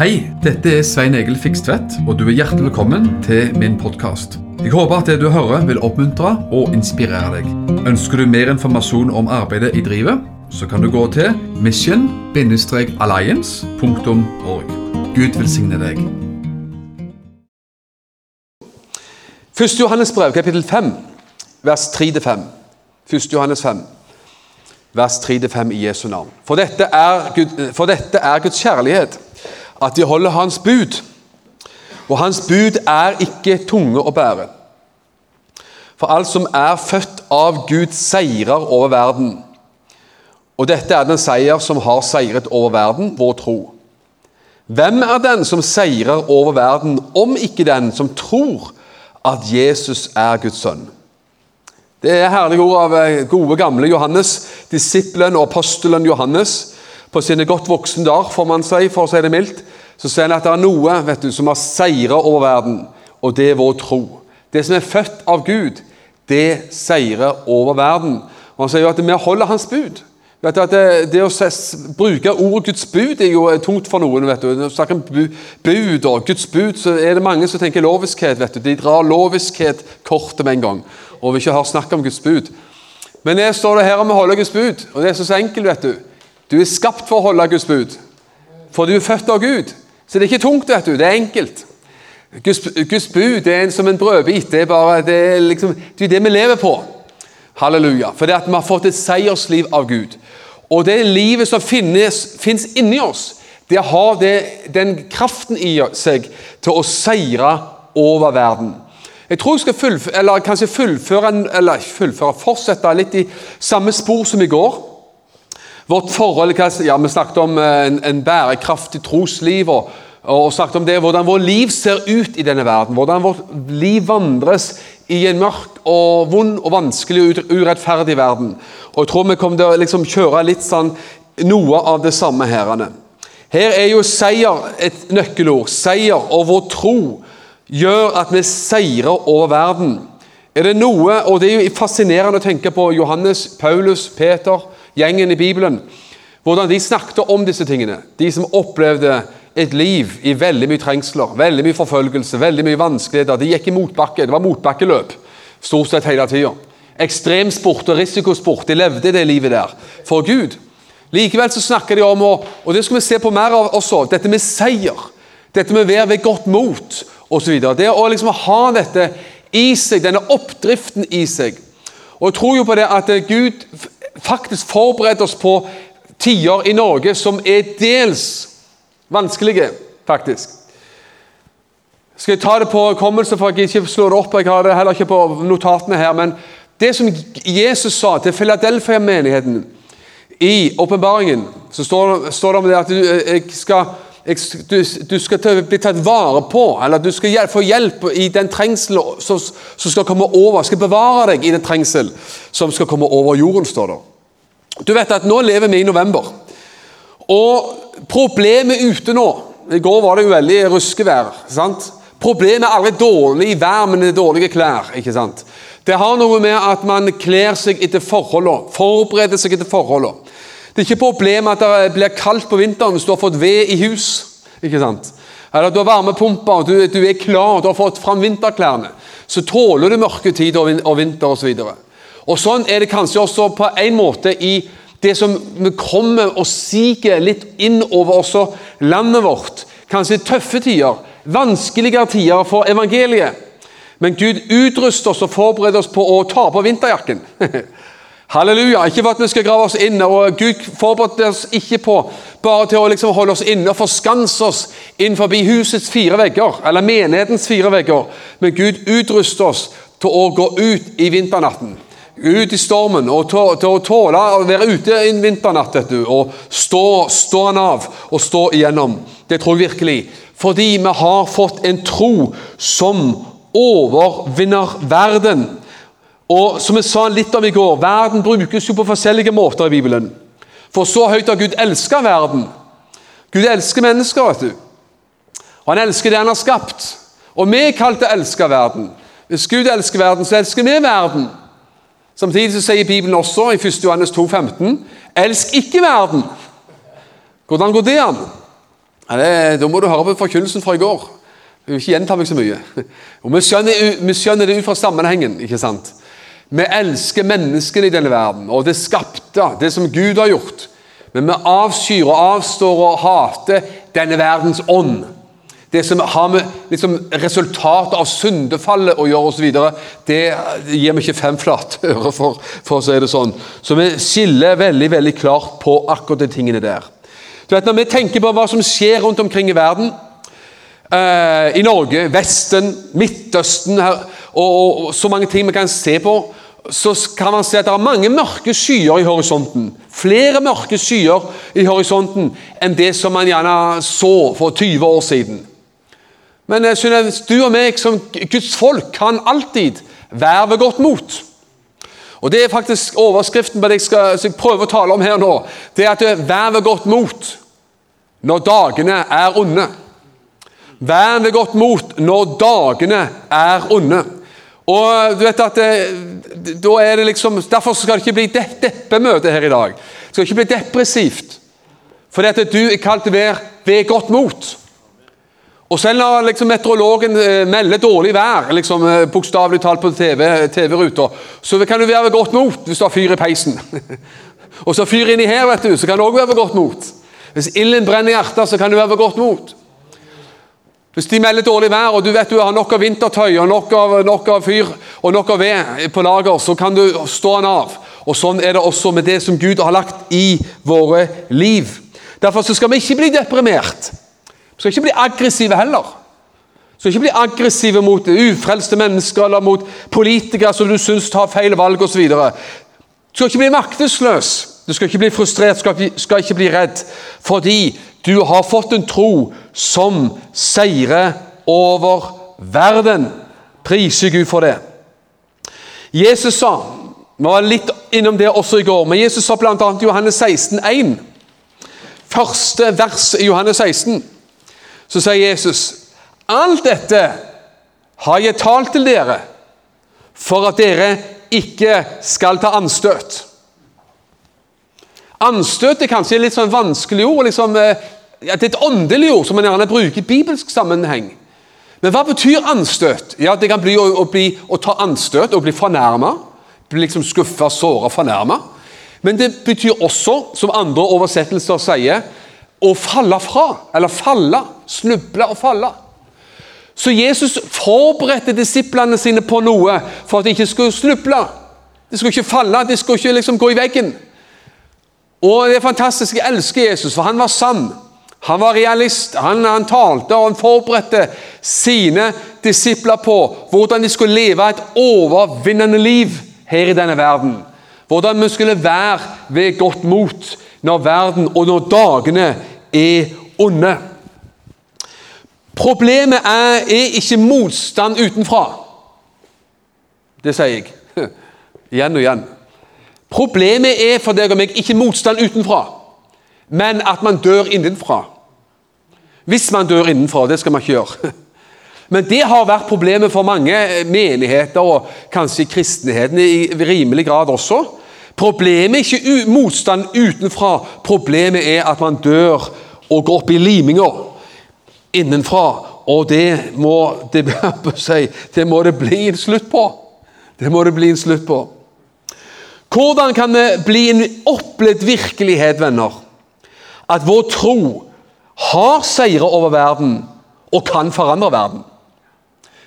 Hei, dette er Svein Egil Fikstvedt, og du er hjertelig velkommen til min podkast. Jeg håper at det du hører vil oppmuntre og inspirere deg. Ønsker du mer informasjon om arbeidet i drivet, så kan du gå til mission-alliance.org. Gud velsigne deg. 1. Johannes brev, kapittel 5, vers 3-5. 1. Johannes 5, vers 3-5 i Jesu navn. For dette, er Gud, for dette er Guds kjærlighet, at de holder Hans bud. Og Hans bud er ikke tunge å bære. For alt som er født av Gud, seirer over verden. Og dette er den seier som har seiret over verden, vår tro. Hvem er den som seirer over verden, om ikke den som tror at Jesus er Guds sønn? Det er herlige ord av eh, gode, gamle Johannes, disippelen og apostelen Johannes. På sine godt voksne dager, får man si, for å si det mildt, så sier han at det er noe vet du, som har seira over verden, og det er vår tro. Det som er født av Gud, det seirer over verden. Og Han sier jo at vi holder Hans bud. Vet du, at det, det å bruke ordet Guds bud er jo tungt for noen. vet du. Når vi snakker om bud og Guds bud, så er det mange som tenker loviskhet. vet du. De drar loviskhet-kortet med en gang og vil ikke høre snakk om Guds bud. Men det står det her om å holde Guds bud, og det er så enkelt. vet Du Du er skapt for å holde Guds bud, for du er født av Gud. Så det er ikke tungt, vet du. Det er enkelt. Guds, Guds bud det er som en brødbit. Det er bare, det er liksom, det er det vi lever på. Halleluja. For det at vi har fått et seiersliv av Gud. Og det livet som finnes, inni oss, det har det, den kraften i seg til å seire over verden. Jeg tror jeg skal fullføre, eller kanskje fullføre, eller fullføre, fortsette litt i samme spor som i går. Vårt forhold, ja, Vi snakket om eh, en, en bærekraftig trosliv og, og snakket om det, hvordan vårt liv ser ut i denne verden. Hvordan vårt liv vandres i en mørk og vond og vanskelig og urettferdig verden. Og Jeg tror vi kommer til å liksom kjøre litt sånn noe av det samme her. Her er jo seier et nøkkelord. Seier og vår tro gjør at vi seirer over verden. Er det noe, og det er jo fascinerende å tenke på Johannes, Paulus, Peter, gjengen i Bibelen, hvordan de snakket om disse tingene. De som opplevde et liv i veldig mye trengsler, veldig mye forfølgelse, veldig mye vanskeligheter. De gikk i motbakke. Det var motbakkeløp stort sett hele tida. Ekstremsport og risikosport. De levde det livet der for Gud. Likevel så snakker de om, og, det skal vi se på mer av også, dette med seier. Dette med å ved godt mot osv. Det å liksom ha dette i seg, denne oppdriften i seg. Og jeg tror jo på det at Gud faktisk forberedt oss på tider i Norge som er dels vanskelige, faktisk. Skal jeg ta det på hukommelse, for jeg ikke slår det opp? Jeg har det heller ikke på notatene her. Men det som Jesus sa til Philadelphia-menigheten i åpenbaringen, så står, står det om det at du, jeg skal, jeg, du, du skal bli tatt vare på, eller du skal få hjelp i den trengsel som, som skal komme over. skal bevare deg i den trengsel som skal komme over jorden, står det. Du vet at nå lever vi i november. Og problemet ute nå I går var det jo veldig ruskevær. sant? Problemet er aldri dårlig vær, men det er dårlige klær. ikke sant? Det har noe med at man kler seg etter forholdene, forbereder seg etter forholdene. Det er ikke problemet at det blir kaldt på vinteren hvis du har fått ved i hus. ikke sant? Eller at du har varmepumper, du, du er klar, du har fått fram vinterklærne. Så tåler du mørke tider og vin- og vinter osv. Og sånn er det kanskje også på en måte i det som vi kommer og siger litt inn over også landet vårt. Kanskje tøffe tider, vanskeligere tider for evangeliet. Men Gud utruster oss og forbereder oss på å ta på vinterjakken. Halleluja. Ikke for at vi skal grave oss inn, og Gud forbereder oss ikke på bare til å liksom holde oss inne og forskanse oss innenfor husets fire vegger, eller menighetens fire vegger, men Gud utruster oss til å gå ut i vinternatten. Ut i stormen og til, å tåle å være ute en vinternatt vet du, og stå, stå han av og stå igjennom. Det tror jeg virkelig. Fordi vi har fått en tro som overvinner verden. Og som jeg sa litt om i går, verden brukes jo på forskjellige måter i Bibelen. For så høyt har Gud elska verden. Gud elsker mennesker, vet du. Og han elsker det han har skapt. Og vi er kalt til å elske verden. Hvis Gud elsker verden, så elsker vi verden. Samtidig så sier Bibelen også i 1. Johannes 2, 15, Elsk ikke verden. Hvordan går det an? Ja, det, da må du høre på forkynnelsen fra i går. Jeg vil ikke gjenta meg så mye. Og vi skjønner, vi skjønner det ut fra sammenhengen. ikke sant? Vi elsker menneskene i denne verden, og det skapte, det som Gud har gjort. Men vi avskyr og avstår og hater denne verdens ånd. Det som har med liksom, resultatet av syndefallet å gjøre osv., det gir vi ikke fem flate øre for, for å si det sånn. Så vi skiller veldig veldig klart på akkurat de tingene der. Du vet, Når vi tenker på hva som skjer rundt omkring i verden, eh, i Norge, Vesten, Midtøsten her, og, og, og så mange ting vi kan se på, så kan man se at det er mange mørke skyer i horisonten. Flere mørke skyer i horisonten enn det som man gjerne så for 20 år siden. Men jeg synes, du og meg som Guds folk kan alltid være ved godt mot. Og Det er faktisk overskriften på det jeg skal jeg prøver å tale om her nå. Det er at vær ved godt mot når dagene er onde. Vær ved godt mot når dagene er onde. Og du vet at det, da er det liksom, Derfor skal det ikke bli de deppemøte her i dag. Det skal ikke bli depressivt. Fordi at du er kalt til å være ved godt mot. Og selv når liksom, meteorologen eh, melder dårlig vær, liksom, eh, bokstavelig talt på TV-ruta, TV så kan du være ved godt mot hvis du har fyr i peisen. og så fyr inni her, vet du, så kan du òg være ved godt mot. Hvis ilden brenner i hjertet, så kan du være ved godt mot. Hvis de melder dårlig vær, og du vet du har nok av vintertøy og nok av, nok av fyr og nok av ved på lager, så kan du stå den av. Og Sånn er det også med det som Gud har lagt i våre liv. Derfor skal vi ikke bli deprimert. Vi skal ikke bli aggressive heller. Du skal ikke bli aggressive mot ufrelste mennesker eller mot politikere som du syns tar feil valg osv. Du skal ikke bli maktesløs. Du skal ikke bli frustrert, skal, skal ikke bli redd. Fordi du har fått en tro som seirer over verden. Priser Gud for det. Jesus sa Vi var litt innom det også i går, men Jesus sa bl.a. Johannes 16, 1. Første vers i Johannes 16 så sier Jesus alt dette har jeg talt til dere for at dere ikke skal ta anstøt. Anstøt er kanskje litt sånn vanskelig ord. Liksom, eh, det er et åndelig ord som man gjerne bruker i bibelsk sammenheng. Men hva betyr anstøt? Ja, Det kan bli å, å, bli, å ta anstøt og bli fornærma. Bli liksom skuffa, såra, fornærma. Men det betyr også, som andre oversettelser sier, å falle fra, eller falle, snuble og falle. Så Jesus forberedte disiplene sine på noe for at de ikke skulle snuble. De skulle ikke falle, de skulle ikke liksom gå i veggen. Og det er fantastisk. Jeg elsker Jesus, for han var sann. Han var realist. Han, han talte og han forberedte sine disipler på hvordan de skulle leve et overvinnende liv her i denne verden. Hvordan vi skulle være ved godt mot når verden og når dagene er onde. Problemet er, er ikke motstand utenfra. Det sier jeg igjen og igjen. Problemet er for deg og meg ikke motstand utenfra, men at man dør innenfra. Hvis man dør innenfra, det skal man ikke gjøre. Men det har vært problemet for mange menigheter, og kanskje kristenheten i rimelig grad også. Problemet er ikke motstand utenfra, problemet er at man dør og går opp i liminga innenfra. Og det må det, det må det bli en slutt på. Det må det bli en slutt på. Hvordan kan det bli en opplevd virkelighet, venner, at vår tro har seire over verden og kan forandre verden?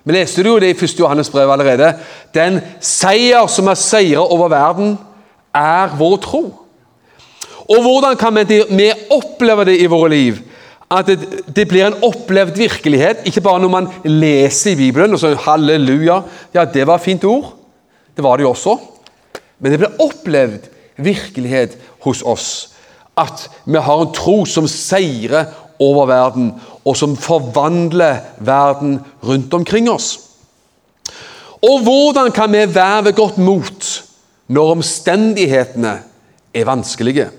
Vi leste jo det i 1. Johannes brev allerede. Den seier som er seire over verden, er vår tro. Og hvordan kan vi oppleve det i våre liv? At det, blir en opplevd virkelighet, ikke bare når man leser i Bibelen og så halleluja, ja, det var et fint ord. Det var det jo også. Men det blir opplevd virkelighet hos oss. At vi har en tro som seirer over verden, og som forvandler verden rundt omkring oss. Og hvordan kan vi være godt mot når omstendighetene er vanskelige?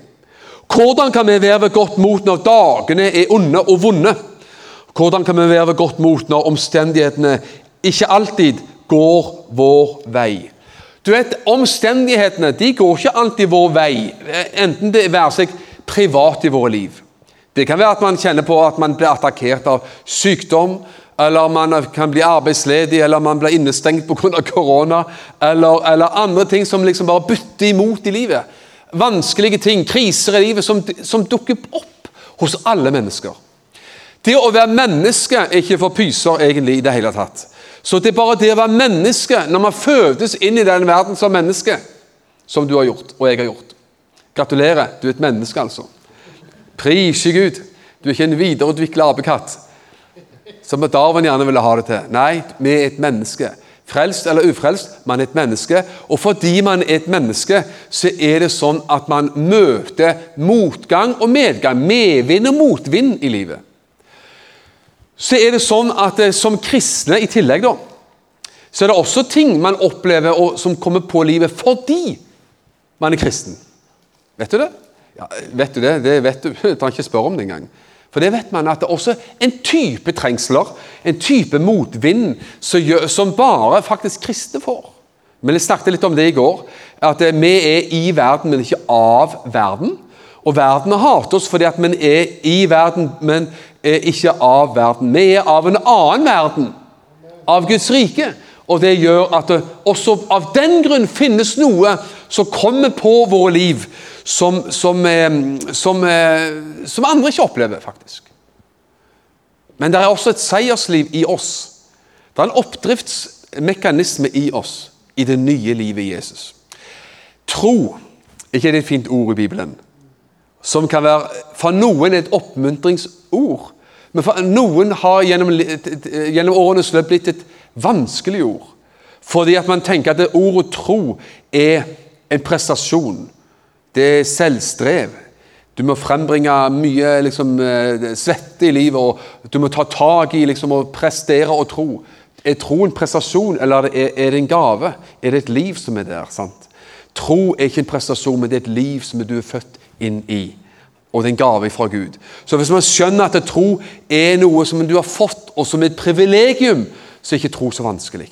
Hvordan kan vi være ved godt mot når dagene er onde og vonde? Hvordan kan vi være ved godt mot når omstendighetene ikke alltid går vår vei? Du vet, Omstendighetene de går ikke alltid vår vei, enten det være seg privat i våre liv. Det kan være at man kjenner på at man blir attakkert av sykdom, eller man kan bli arbeidsledig, eller man blir innestengt pga. korona, eller, eller andre ting som liksom bare butter imot i livet. Vanskelige ting, kriser i livet, som, som dukker opp hos alle mennesker. Det å være menneske er ikke for pyser egentlig i det hele tatt. Så det er bare det å være menneske, når man fødes inn i den verden som menneske, som du har gjort, og jeg har gjort. Gratulerer, du er et menneske, altså. Prise Gud. Du er ikke en videreutvikla apekatt som Darwin gjerne ville ha det til. Nei, vi er et menneske. Frelst eller ufrelst, man er et menneske. Og fordi man er et menneske, så er det sånn at man møter motgang og medgang. Medvind og motvind i livet. Så er det sånn at eh, som kristne i tillegg, da, så er det også ting man opplever og som kommer på livet fordi man er kristen. Vet du det? Ja, vet du det? Det vet du. Jeg kan ikke spørre om det engang. For det vet man at det er også en type trengsler, en type motvind, som, bare faktisk kristne får. Men Jeg snakket litt om det i går. At vi er i verden, men ikke av verden. Og verden hater oss fordi at vi er i verden, men er ikke av verden. Vi er av en annen verden. Av Guds rike. Og det gjør at det også av den grunn finnes noe som kommer på våre liv, som, som, eh, som, eh, som andre ikke opplever, faktisk. Men det er også et seiersliv i oss. Det er en oppdriftsmekanisme i oss i det nye livet i Jesus. Tro ikke det et fint ord i Bibelen? Som kan være for noen et oppmuntringsord. Men for noen har gjennom, gjennom årenes løp blitt et vanskelig ord. Fordi at man tenker at ordet tro er en prestasjon. Det er selvstrev. Du må frembringe mye liksom, eh, svette i livet, og du må ta tak i liksom, å prestere og tro. Er tro en prestasjon, eller er, det en gave? Er det et liv som er der? sant? Tro er ikke en prestasjon, men det er et liv som du er født inn i. Og det er en gave fra Gud. Så hvis man skjønner at tro er noe som du har fått, og som er et privilegium, så er ikke tro så vanskelig.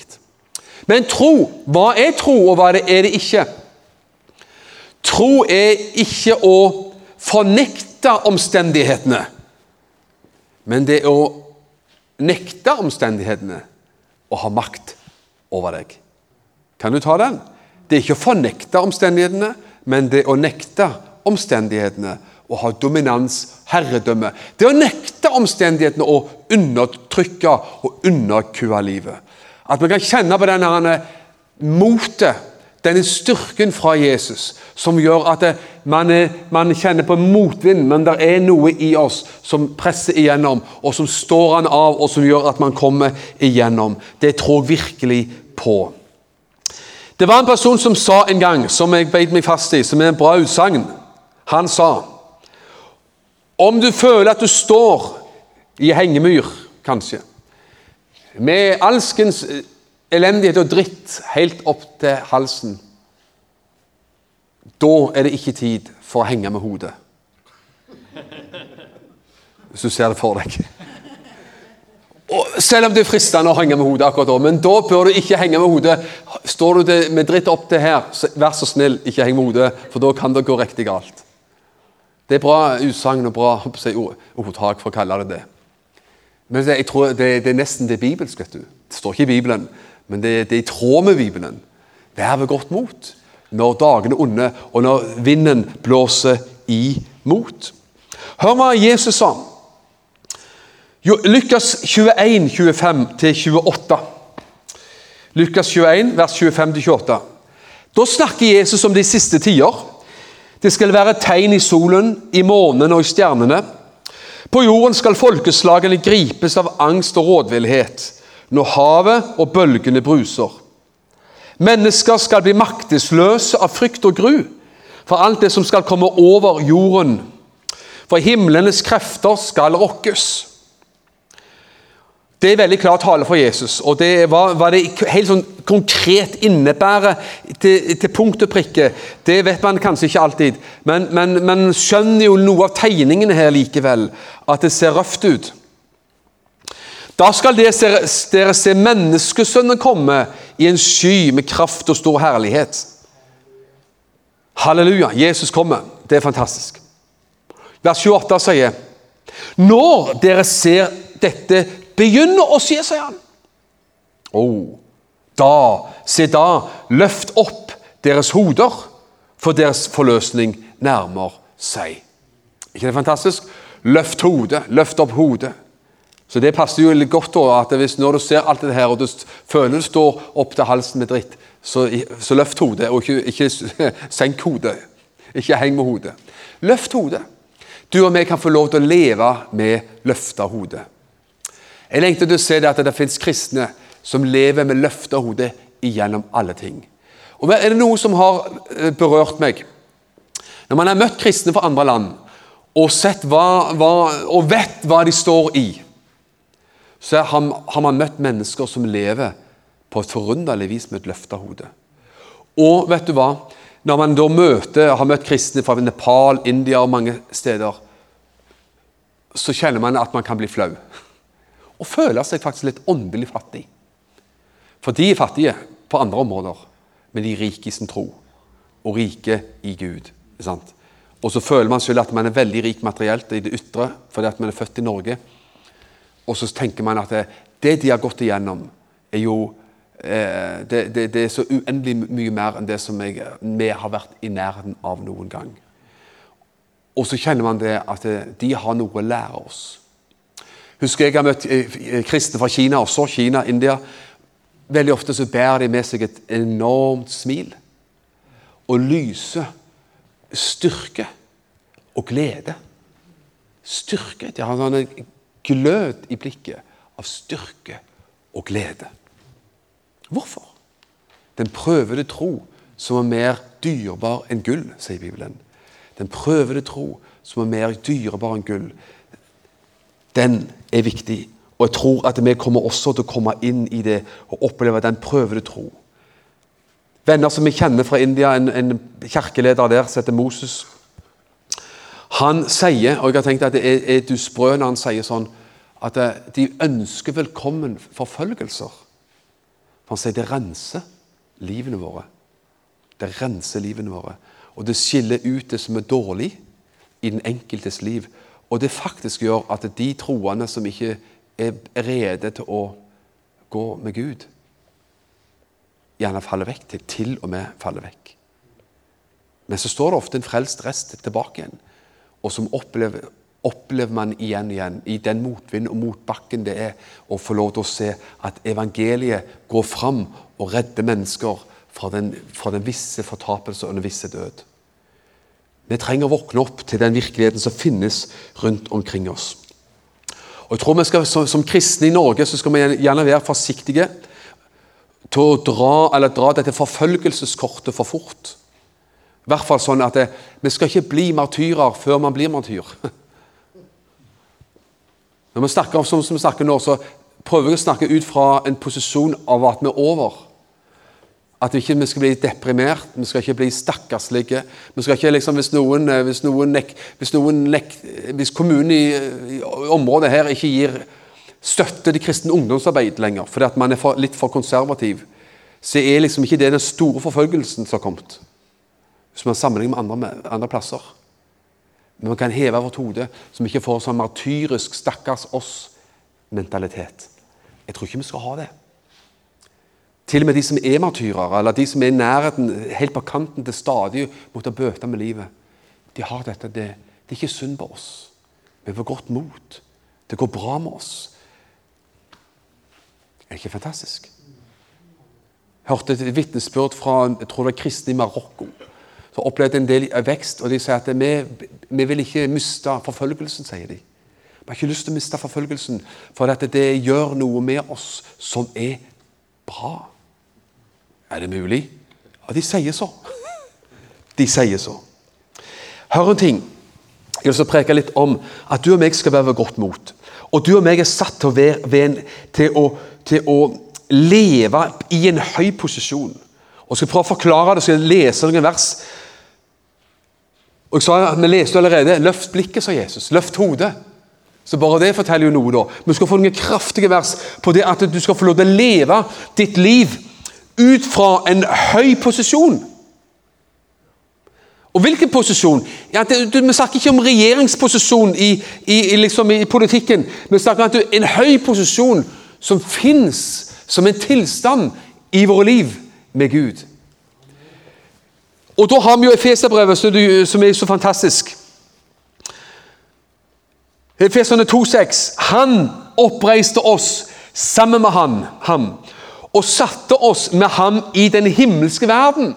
Men tro, hva er tro, og hva er det ikke? Tro er ikke å fornekte omstendighetene, men det er å nekte omstendighetene og ha makt over deg. Kan du ta den? Det er ikke å fornekte omstendighetene, men det er å nekte omstendighetene og ha dominans, herredømme. Det er å nekte omstendighetene og undertrykke og underkue livet. At vi kan kjenne på denne motet denne styrken fra Jesus som gjør at man, er, man, kjenner på motvind, men det er noe i oss som presser igjennom, og som står han av, og som gjør at man kommer igjennom. Det tror jeg virkelig på. Det var en person som sa en gang, som jeg beit meg fast i, som er en bra utsagn. Han sa Om du føler at du står i hengemyr, kanskje, med alskens elendighet og dritt helt opp til halsen, da er det ikke tid for å henge med hodet. Hvis du ser det for deg. Og selv om det er fristende å henge med hodet akkurat da, men da bør du ikke henge med hodet. Står du med dritt opp til her, så vær så snill, ikke heng med hodet, for da kan det gå riktig galt. Det er bra utsagn og bra ordtak for å kalle det det. Men jeg tror det, det er nesten det bibelsk. Det står ikke i Bibelen, men det, det er i tråd med Bibelen. Vær ved godt mot når dagene er onde, og når vinden blåser imot. Hør hva Jesus sa. Lukas 21, 25-28. Lukas 21, vers 25-28. Da snakker Jesus om de siste tider. Det skal være tegn i solen, i månen og i stjernene. På jorden skal folkeslagene gripes av angst og rådvillhet når havet og bølgene bruser. Mennesker skal bli maktesløse av frykt og gru for alt det som skal komme over jorden. For himlenes krefter skal rokkes. Det er veldig klar tale for Jesus, og det hva, hva det helt sånn konkret innebærer til, til punkt og prikke, det vet man kanskje ikke alltid. Men man skjønner jo noe av tegningene her likevel, at det ser røft ut. Da skal dere se menneskesønnen komme i en sky med kraft og stor herlighet. Halleluja, Jesus kommer. Det er fantastisk. Vers 28 sier Når dere ser dette begynne å skje, sier han. Oh, da, se da, løft opp deres hoder, for deres forløsning nærmer seg. ikke det fantastisk? Løft hodet, løft opp hodet. Så Det passer jo litt godt da, at hvis når du ser alt dette her, og du føler du står opp til halsen med dritt, så, så løft hodet, og ikke, ikke senk hodet. Ikke heng med hodet. Løft hodet. Du og vi kan få lov til å leve med løfta hode. Jeg lengter til å se det at det fins kristne som lever med løfta hode igjennom alle ting. Og Er det noe som har eh, berørt meg Når man har møtt kristne fra andre land og, hva, hva, og vet hva de står i, så har, har man møtt mennesker som lever på et forunderlig vis med et løfta hode. Og vet du hva? Når man da møter, har møtt kristne fra Nepal, India og mange steder, så kjenner man at man kan bli flau. Og føler seg faktisk litt åndelig fattig. For de er fattige på andre områder, men de er rike i sin tro. Og rike i Gud. Sant? Og så føler man selv at man er veldig rik materielt i det ytre fordi at man er født i Norge. Og så tenker man at det, det de har gått igjennom, er jo eh, det, det, det, er så uendelig mye mer enn det som jeg, vi har vært i nærheten av noen gang. Og så kjenner man det at de har noe å lære oss. Husker jeg har møtt eh, kristne fra Kina, også Kina, India. Veldig ofte så bærer de med seg et enormt smil og lyse styrke og glede. Styrke. De har en glød i blikket av styrke og glede. Hvorfor? Den prøvede tro som er mer dyrebar enn gull, sier Bibelen. Den prøvede tro som er mer dyrebar enn gull, den er viktig. Og jeg tror at vi kommer også til å komme inn i det og oppleve den prøvede tro. Venner som vi kjenner fra India, en, en kirkeleder der som heter Moses. Han sier, og jeg har tenkt at det er, er du sprø når han sier sånn, at eh, de ønsker velkommen forfølgelser. For han sier det renser livene våre. Det renser livene våre. Og det skiller ut det som er dårlig i den enkeltes liv. Og det faktisk gjør at de troende som ikke er rede til å gå med Gud, gjerne faller vekk, til til og med faller vekk. Men så står det ofte en frelst rest tilbake igjen, og som opplever, opplever man igjen og igjen i den motvind og motbakken det er å få lov til å se at evangeliet går fram og redder mennesker fra den, fra den visse fortapelse og den visse død. Vi trenger å våkne opp til den virkeligheten som finnes rundt omkring oss. Og jeg tror vi skal, Som, som kristne i Norge så skal vi gjerne være forsiktige til å dra, dra dette forfølgelseskortet for fort. I hvert fall sånn at det, Vi skal ikke bli martyrer før man blir martyr. Når vi snakker om sånn som vi snakker nå, så prøver vi å snakke ut fra en posisjon av at vi er over. At vi ikke skal bli deprimert, vi skal ikke bli stakkarslige. Vi skal ikke liksom, Hvis noen, eh, hvis noen, nek, hvis, noen nek, hvis kommunen i, i, området her ikke gir støtte til kristen ungdomsarbeid lenger fordi at man er for, litt for konservativ, så er liksom ikke det den store forfølgelsen som har kommet. Hvis man sammenligner med andre, andre plasser. Men man kan heve vårt hode, så vi ikke får sånn martyrisk 'stakkars oss'-mentalitet. Jeg tror ikke vi skal ha det. Til og med de som er martyrer, eller de som er i nærheten, helt på kanten til stadig måtte bøte med livet, de har dette. Det, det er ikke synd på oss. Vi får godt mot. Det går bra med oss. Er det ikke fantastisk? Jeg hørte et vitnesbyrd fra jeg tror det var kristne i Marokko som opplevde en del vekst. og De sier at vi, vi vil ikke miste forfølgelsen, sier de. Vi har ikke lyst til å miste forfølgelsen, for at det gjør noe med oss som er bra. Er det mulig? Ja, de sier så. De sier så. Hør en ting. Jeg vil så preke litt om at du og meg skal være ved godt mot. Og du og meg er satt til å, være, til å til å leve i en høy posisjon. Og skal prøve å forklare det, skal lese noen vers. Og jeg sa, Vi leste allerede 'Løft blikket', sa Jesus. 'Løft hodet'. Så bare det forteller jo noe, da. Vi skal få noen kraftige vers på det at du skal få lov til å leve ditt liv ut fra en høy posisjon. Og hvilken posisjon? Ja, det, du, vi snakker ikke om regjeringsposisjon i, i, i, liksom i politikken. Vi snakker om en høy posisjon som fins som en tilstand i våre liv med Gud. Og da har vi jo Efeserbrevet, som er så fantastisk. Efeserne 2,6. Han oppreiste oss sammen med han, ham og satte oss med ham i den himmelske verden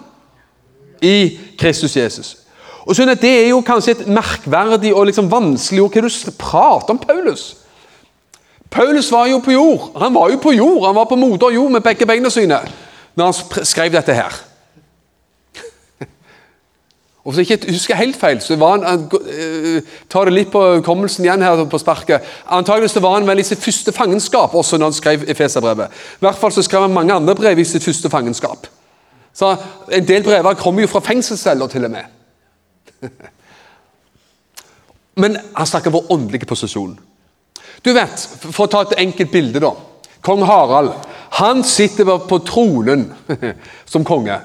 i Kristus Jesus. Og så Det er jo kanskje et merkverdig og liksom vanskelig ord. Hva du prater om Paulus? Paulus var jo på jord. Han var jo på jord, han var på moder jord med begge beina sine når han skrev dette her. Og Hvis jeg ikke husker helt feil, så var han, han uh, tar det litt på hukommelsen igjen her på sparket. Antakeligvis det var han vel i sitt første fangenskap også når han skrev Efeserbrevet. I hvert fall så skrev han mange andre brev i sitt første fangenskap. Så En del brever kommer jo fra fengselsceller, til og med. Men han snakker om vår åndelige posisjon. Du vet, For å ta et enkelt bilde, da. Kong Harald han sitter på tronen som konge.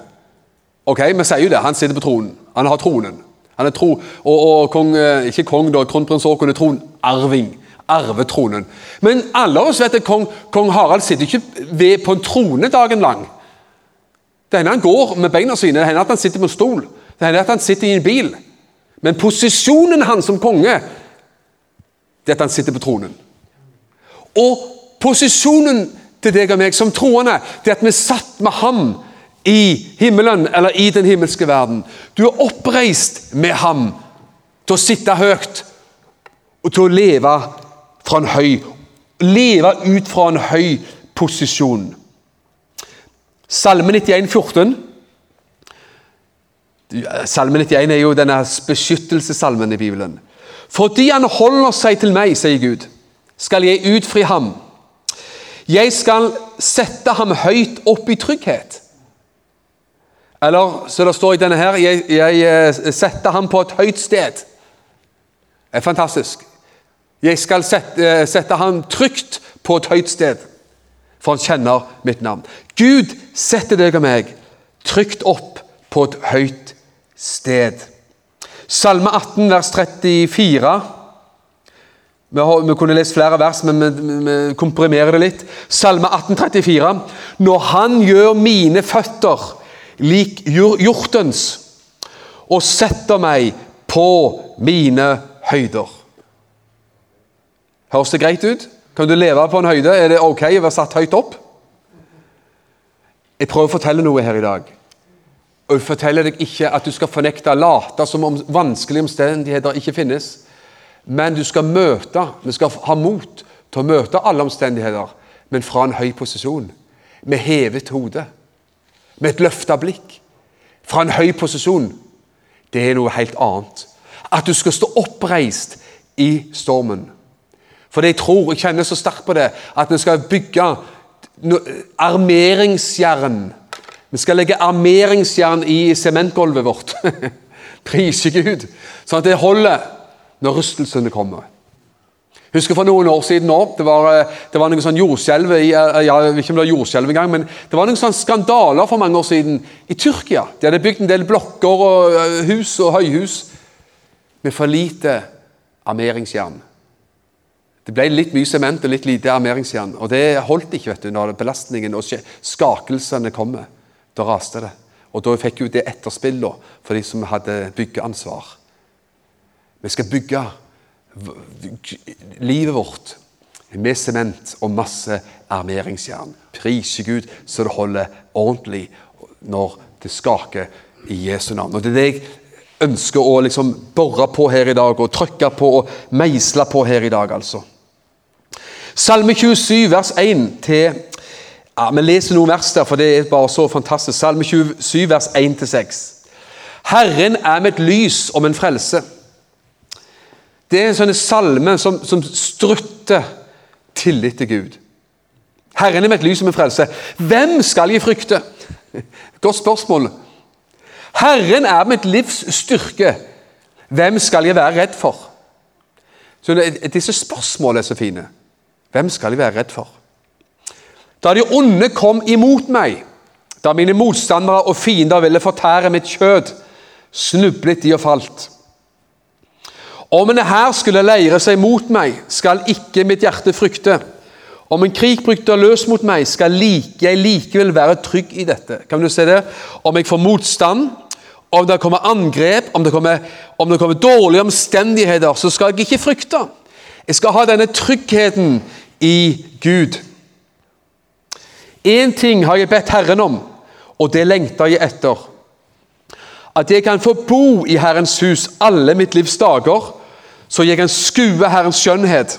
Ok, Vi sier jo det. Han sitter på tronen. Han har tronen. Han er tro, og, og kong, eh, ikke kong, da, kronprins Haakon er tronarving. Arvetronen. Men alle oss vet at kong, kong Harald sitter ikke ved, på en trone dagen lang. Det hender han går med beina sine, det hender at han sitter på en stol, det hender at han sitter i en bil. Men posisjonen hans som konge det er at han sitter på tronen. Og posisjonen til deg og meg som troende det er at vi satt med ham i himmelen eller i den himmelske verden. Du er oppreist med ham til å sitte høyt og til å leve fra en høy Leve ut fra en høy posisjon. Salme 91, 14. Salme 91 er jo denne beskyttelsessalmen i Bibelen. Fordi han holder seg til meg, sier Gud, skal jeg utfri ham. Jeg skal sette ham høyt opp i trygghet. Eller så det står i denne her Jeg, jeg eh, setter ham på et høyt sted. Det er fantastisk. Jeg skal sette, eh, sette ham trygt på et høyt sted, for han kjenner mitt navn. Gud setter deg og meg trygt opp på et høyt sted. Salme 18, vers 34. Vi, kunne lest flere vers, men vi komprimerer det litt. Salme 18, 34. Når Han gjør mine føtter lik hjortens, og setter meg på mine høyder. Høres det greit ut? Kan du leve på en høyde? Er det ok å være satt høyt opp? Jeg prøver å fortelle noe her i dag. Og jeg forteller deg ikke at du skal fornekte, late som om vanskelige omstendigheter ikke finnes. Men du skal møte, vi skal ha mot til å møte alle omstendigheter, men fra en høy posisjon. Med hevet hode med et løfta blikk, fra en høy posisjon, det er noe helt annet. At du skal stå oppreist i stormen. For jeg tror, jeg kjenner så sterkt på det, at vi skal bygge armeringsjern. Vi skal legge armeringsjern i sementgulvet vårt. Prise Gud. Sånn at det holder når rystelsene kommer. Husker for noen år siden nå, Det eh, det var noen sånn jordskjelv eh, ja, jeg vet ikke om det var jordskjelv engang, men det var noen sånne skandaler for mange år siden i Tyrkia. De hadde bygd en del blokker og eh, hus og høyhus med for lite armeringsjern. Det ble litt mye sement og litt lite armeringsjern. Og det holdt ikke vet du, når belastningen og skakelsene kommer. Da raste det. Og da fikk jo det etterspill for de som hadde byggeansvar. Vi skal bygge livet vårt med sement og masse armeringsjern. Prise Gud så det holder ordentlig når det skaker i Jesu navn. Og Det er det jeg ønsker å liksom bore på her i dag, og trykke på og meisle på her i dag. altså. Salme 27, vers 1 til ja, Vi leser noen vers der, for det er bare så fantastisk. Salme 27, vers 1 til 6. Herren er et lys om en frelse. Det er en sånn salme som, som strutter tillit til Gud. Herren er mitt lys og min frelse. Hvem skal jeg frykte? Godt spørsmål. Herren er mitt livs styrke. Hvem skal jeg være redd for? Så Disse spørsmålene er så fine. Hvem skal jeg være redd for? Da de onde kom imot meg, da mine motstandere og fiender ville fortære mitt kjød, snublet de og falt. Om en hær skulle leire seg mot meg, skal ikke mitt hjerte frykte. Om en krig bryter løs mot meg, skal jeg likevel være trygg i dette. Kan du se det? Om jeg får motstand, om det kommer angrep, om det kommer, om det kommer dårlige omstendigheter, så skal jeg ikke frykte. Jeg skal ha denne tryggheten i Gud. Én ting har jeg bedt Herren om, og det lengter jeg etter. At jeg kan få bo i Herrens hus alle mitt livs dager, så jeg kan skue Herrens skjønnhet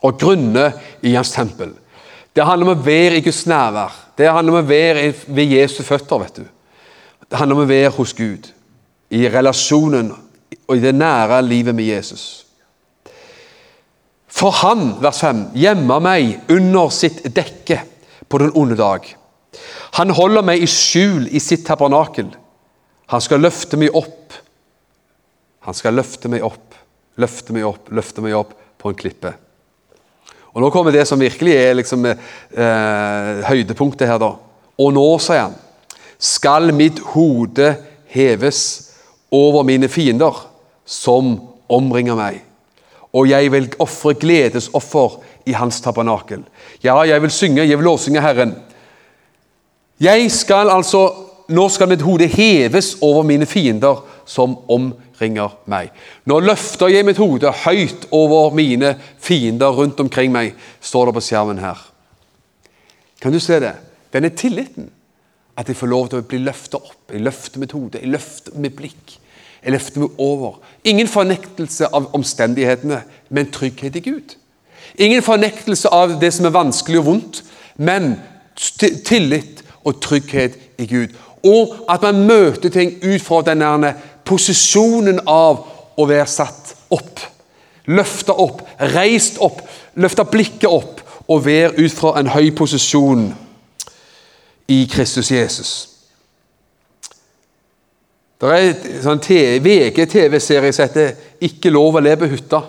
og grunne i Hans tempel. Det handler om å være i Guds nærvær. Det handler om å være ved Jesu føtter. vet du. Det handler om å være hos Gud, i relasjonen og i det nære livet med Jesus. For han, vers 5, gjemmer meg under sitt dekke på den onde dag. Han holder meg i skjul i sitt tabernakel. Han skal løfte meg opp. Han skal løfte meg opp, løfte meg opp, løfte meg opp på en klippe. Og Nå kommer det som virkelig er liksom, eh, høydepunktet her. da. Og nå, sier han, skal mitt hode heves over mine fiender, som omringer meg. Og jeg vil ofre gledesoffer i hans tabernakel. Ja, jeg vil synge, jeg vil lovsynge Herren. Jeg skal altså, Nå skal mitt hode heves over mine fiender som omringer meg. Nå løfter jeg mitt hode høyt over mine fiender rundt omkring meg, står det på skjermen her. Kan du se det? Denne tilliten at jeg får lov til å bli løftet opp. Jeg løfter mitt hode, jeg løfter mitt blikk. Jeg løfter meg over. Ingen fornektelse av omstendighetene, men trygghet i Gud. Ingen fornektelse av det som er vanskelig og vondt, men tillit og trygghet i Gud. Og at man møter ting ut fra denne posisjonen av å være satt opp. Løfta opp, reist opp, løfta blikket opp og være ut fra en høy posisjon i Kristus Jesus. Det er en sånn VG-TV-serie som heter 'Ikke lov å le på hytta'.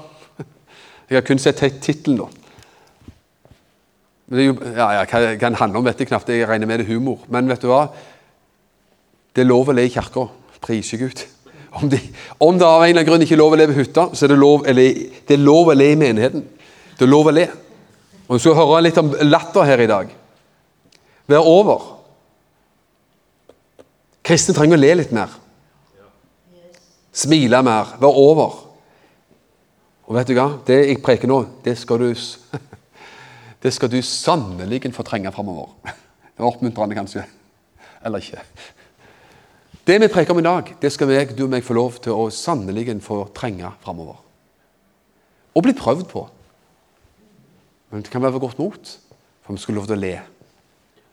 Jeg har kun sett tittelen, da. Det jo, ja, ja, hva den handle om, vet jeg knapt. Jeg regner med det humor. Men vet du hva? Det er lov å le i kirka. Prise Gud. Om, de, om, det av en eller annen grunn ikke er lov å leve i hytta, så er det lov, eller, det er lov å le i menigheten. Det er lov å le. Og Vi skal høre litt om latter her i dag være over. Kristne trenger å le litt mer. Smile mer, være over. Og vet du hva? Det jeg preker nå, det skal du det skal du sannelig få trenge framover. Det var oppmuntrende, kanskje. Eller ikke. Det vi preker om i dag, det skal jeg, du og meg få lov til å sannelig få trenge framover. Og bli prøvd på. Men det kan være godt mot, for vi skulle lov til å le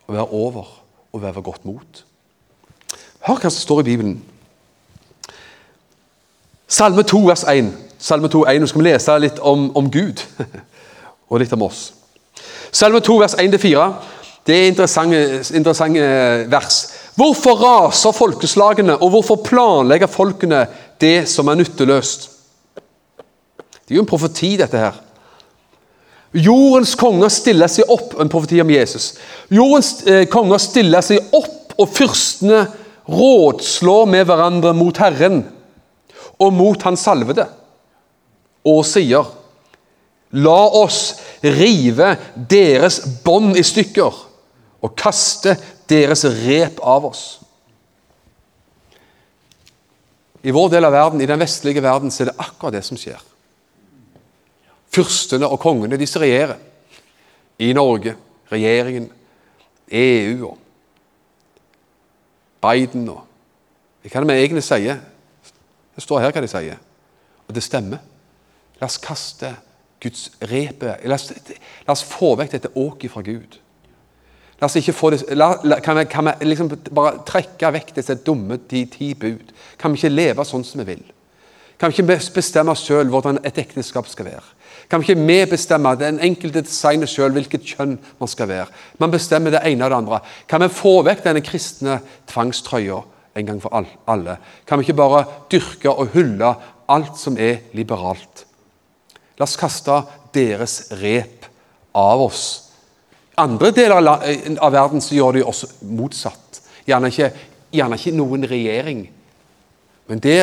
å være over og være ved godt mot. Hør hva som står i Bibelen. Salme 2, vers 1. Salme 2, 1. Nå skal vi lese litt om, om Gud og litt om oss. Salme 2, vers 1-4. Det er interessante, interessante vers. Hvorfor raser folkeslagene, og hvorfor planlegger folkene det som er nytteløst? Det er jo en profeti, dette her. Jordens konger stiller seg opp En profeti om Jesus. Jordens eh, konger stiller seg opp, og fyrstene rådslår med hverandre mot Herren og mot Hans salvede, og sier La oss rive deres bånd i stykker og kaste deres rep av oss. I vår del av verden, i den vestlige verden, så er det akkurat det som skjer fyrstene og kongene, disse regjerer. I Norge, regjeringen, EU og Biden og Hva kan vi egentlig sier? Det står her hva de sier. Og det stemmer. La oss kaste Guds repe La oss, la oss få vekk dette åket fra Gud. La oss ikke få det, la, la, kan vi, kan vi liksom bare trekke vekk disse dumme de ti bud? Kan vi ikke leve sånn som vi vil? Kan vi ikke bestemme sjøl hvordan et ekteskap skal være? Kan vi ikke vi bestemme, den enkelte designer sjøl hvilket kjønn man skal være? Man bestemmer det ene og det andre. Kan vi få vekk denne kristne tvangstrøya en gang for alle? Kan vi ikke bare dyrke og hylle alt som er liberalt? La oss kaste deres rep av oss. Andre deler av verden så gjør de også motsatt. Gjerne ikke, gjerne ikke noen regjering Men det,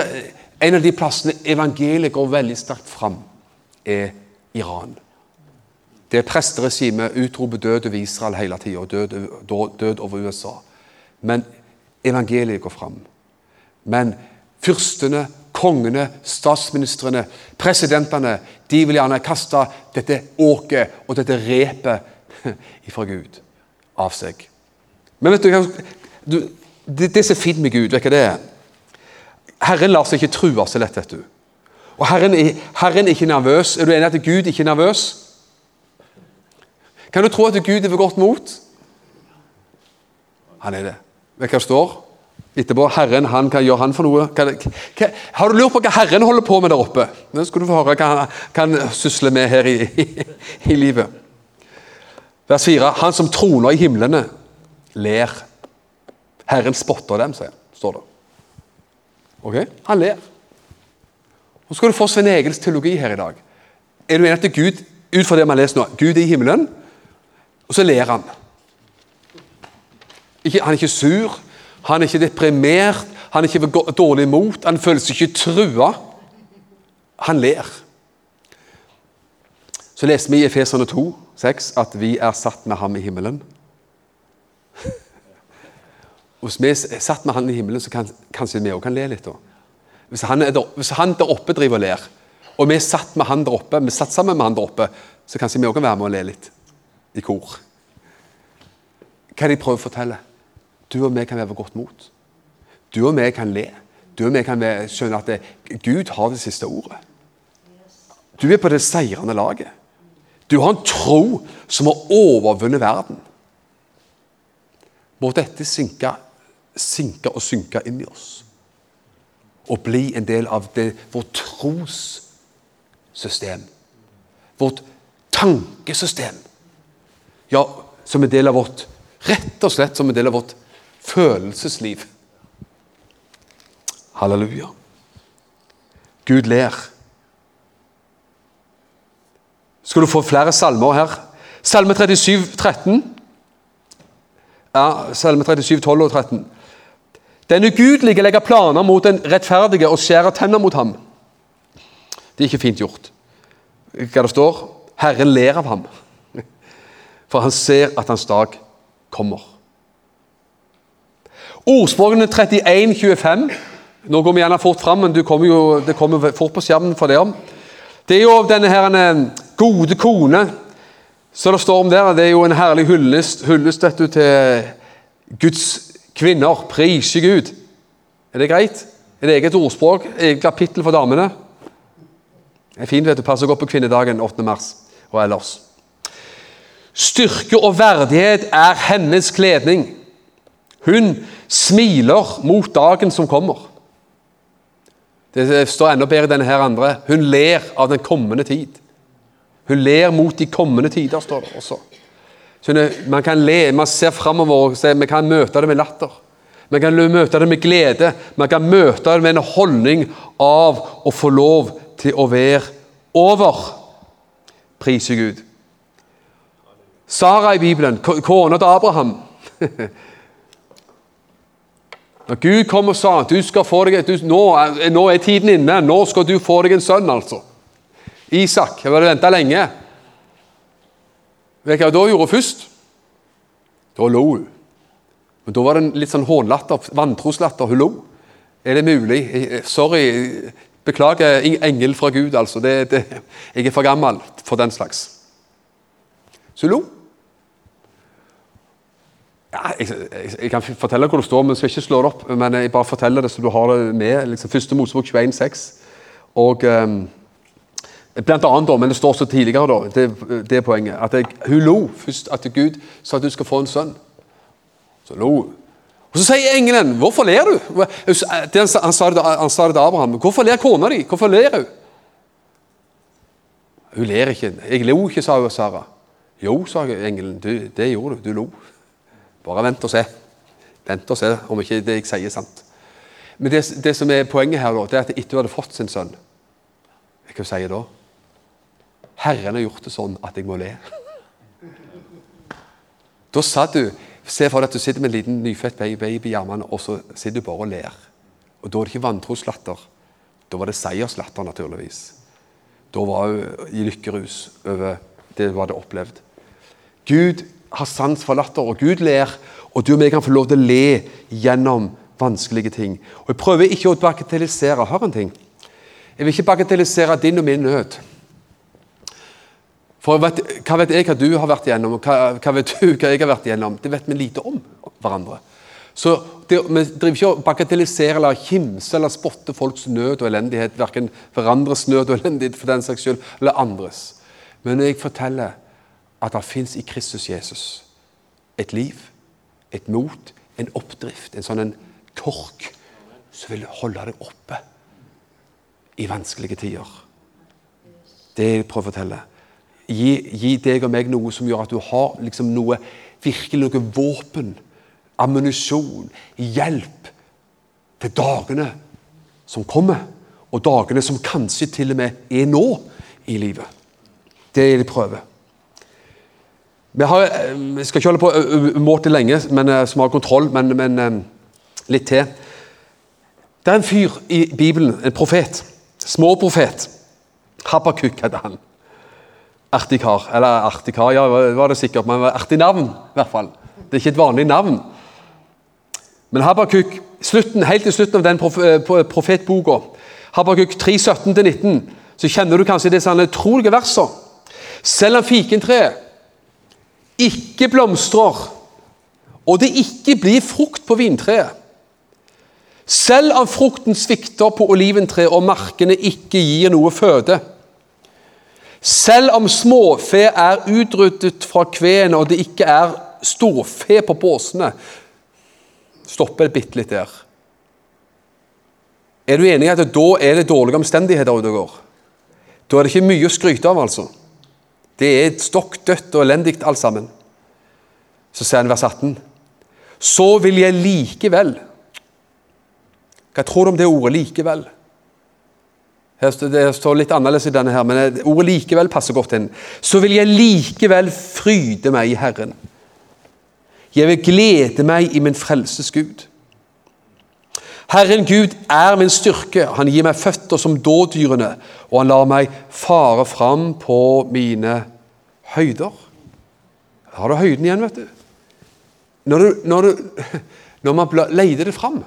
en av de plassene evangeliet går veldig sterkt fram, er Iran. Det presteregimet utroper død over Israel hele tida, og død, død over USA. Men evangeliet går fram. Men fyrstene, kongene, statsministrene, presidentene, de vil gjerne kaste dette åket og dette repet ifra Gud av seg. Men vet du, det, det som er fint med Gud, vet du hva det er? Herren lar seg ikke true så lett, vet du. Og Herren, Herren er ikke nervøs. Er du enig at Gud ikke er nervøs? Kan du tro at Gud er ved godt mot? Han er det. Vet du hva det står? Etterpå, Herren, han, hva gjør han for noe? Hva, hva, har du lurt på hva Herren holder på med der oppe? Nå skal du få høre hva han, hva han sysler med her i, i, i livet. Vers 4. Han som troner i himlene, ler. Herren spotter dem, sier, står det. Ok? Han ler. Nå skal du få Svein Egils teologi her i dag. Er du enig at Gud, ut fra det har lest nå, Gud er i himmelen, og så ler han. Ikke, han er ikke sur, han er ikke deprimert, han er ikke dårlig mot, han føler seg ikke trua. Han ler. Så leste vi i Efeserne 2, 6, at vi er satt med ham i himmelen. Hvis vi er satt med han i himmelen, så kan kanskje vi òg kan le litt. da. Hvis han, der, hvis han, der, oppe driver og ler, og vi er satt med han der oppe, vi er satt sammen med han der oppe, så kanskje vi òg kan være med og le litt i kor. Hva er det de prøver å fortelle? Du og vi kan være ved godt mot. Du og vi kan le. Du og vi kan skjønne at det, Gud har det siste ordet. Du er på det seirende laget. Du har en tro som har overvunnet verden. Må dette synke, synke og synke inn i oss. Og bli en del av det, vårt trossystem. Vårt tankesystem. Ja, som en del av vårt Rett og slett som en del av vårt følelsesliv. Halleluja. Gud ler. Skal du få flere salmer her? Salme 37, 13. Ja, Salme 37, 12 og 13. Den ugudelige legger planer mot den rettferdige og skjærer tenner mot ham. Det er ikke fint gjort. Hva det står? Herren ler av ham, for han ser at hans dag kommer. Ordspråkene 31, 25. Nå går vi gjerne fort fram, men kommer jo, det kommer fort på skjermen for dere. Det er jo denne her, en gode kone så det står om der. Det er jo en herlig hyllest, hyllest dette til Guds kvinner. Prise Gud. Er det greit? Et eget ordspråk, eget kapittel for damene. Det er fint vet du, passer godt på kvinnedagen 8. mars og ellers. Styrke og verdighet er hennes kledning. Hun smiler mot dagen som kommer. Det står enda bedre i denne her andre. Hun ler av den kommende tid. Hun ler mot de kommende tider, står det også. Så man kan le, man ser framover og vi kan møte det med latter. Man kan møte det med glede. Man kan møte det med en holdning av å få lov til å være over. Prise Gud. Sara i Bibelen, kona til Abraham. Når Gud kom og sa du skal få deg, du, nå, nå, er tiden inne, nå skal du få deg en sønn, altså. Isak. Jeg hadde venta lenge. Vet du hva da gjorde først? Da lo hun. Men Da var det en litt sånn hånlatter, vantroslatter. Hun lo. Er det mulig? Sorry. Beklager, engel fra Gud, altså. Det, det, jeg er for gammel for den slags. Så hun lo. Ja, jeg, jeg, jeg, kan fortelle hvor det står, men skal ikke slå det opp. Men jeg bare forteller det så du har det med. liksom Første Mosebok 21,6. Og um, Blant annet, da, men det står så tidligere, da, det, det poenget. at jeg, Hun lo først at Gud sa at du skal få en sønn. Så lo hun. Og Så sier engelen, 'Hvorfor ler du?' Han sa, det, han sa det til Abraham. 'Hvorfor ler kona di? Hvorfor ler hun?' Hun ler ikke. 'Jeg lo ikke', sa hun Sara. 'Jo', sa engelen. Du, 'Det gjorde du. Du lo'. Bare vent og se. Vent og se om ikke det jeg sier, er sant. Men det, det, som er poenget her, da, det er at etter hun hadde fått sin sønn Hva sier da? Herren har gjort det sånn at jeg må le. Da sa du Se for deg at du sitter med en liten nyfødt baby i armene, og så sitter du bare og ler. Og da var det ikke vantroslatter. Da var det seierslatter, naturligvis. Da var hun i lykkerus over det hun hadde opplevd. Gud har sans for latter, og Gud ler, og du og meg kan få lov til å le gjennom vanskelige ting. Og Jeg prøver ikke å bagatellisere. Hør en ting. Jeg vil ikke bagatellisere din og min nød. For vet, Hva vet jeg hva du har vært igjennom, og hva, hva, vet du hva jeg har vært igjennom? Det vet vi lite om hverandre. Så det, Vi driver ikke å bagatellisere eller kimse eller spotte folks nød og elendighet. Verken hverandres nød og elendighet for den saks skyld, eller andres. Men jeg forteller at det fins i Kristus Jesus et liv, et mot, en oppdrift, en sånn en tork som vil holde deg oppe i vanskelige tider. Det jeg prøver å fortelle. Gi, gi, deg og meg noe som gjør at du har liksom noe, virkelig noe våpen, ammunisjon, hjelp til dagene som kommer, og dagene som kanskje til og med er nå i livet. Det er det prøve. Vi, har, vi skal ikke holde på umåtelig lenge, men, som har kontroll, men, men litt til. Det er en fyr i Bibelen, en profet. Småprofet. Habakuk heter han. Artig kar. Eller artig kar, ja, var det sikkert, men artig navn, i hvert fall. Det er ikke et vanlig navn. Men Habakuk, slutten, helt til slutten av den eh, profetboka, Habakuk 3, 17-19, så kjenner du kanskje disse utrolige versene. Selv om fikentreet ikke blomstrer, og det ikke blir frukt på vintreet Selv om frukten svikter på oliventreet og markene ikke gir noe føde selv om småfe er utryddet fra kvene, og det ikke er storfe på båsene Stopper bitte litt der. Er du enig i at da er det dårlige omstendigheter ute og går? Da er det ikke mye å skryte av, altså. Det er stokk dødt og elendig alt sammen. Så sier han vers 18.: Så vil jeg likevel Hva tror du om det ordet 'likevel'? Det står litt annerledes i denne, her, men ordet 'likevel' passer godt inn. Så vil jeg likevel fryde meg i Herren. Jeg vil glede meg i min frelses Gud. Herren Gud er min styrke. Han gir meg føtter som dådyrene, og han lar meg fare fram på mine høyder. Her har du høyden igjen, vet du. Når, du, når, du, når man leter det fram,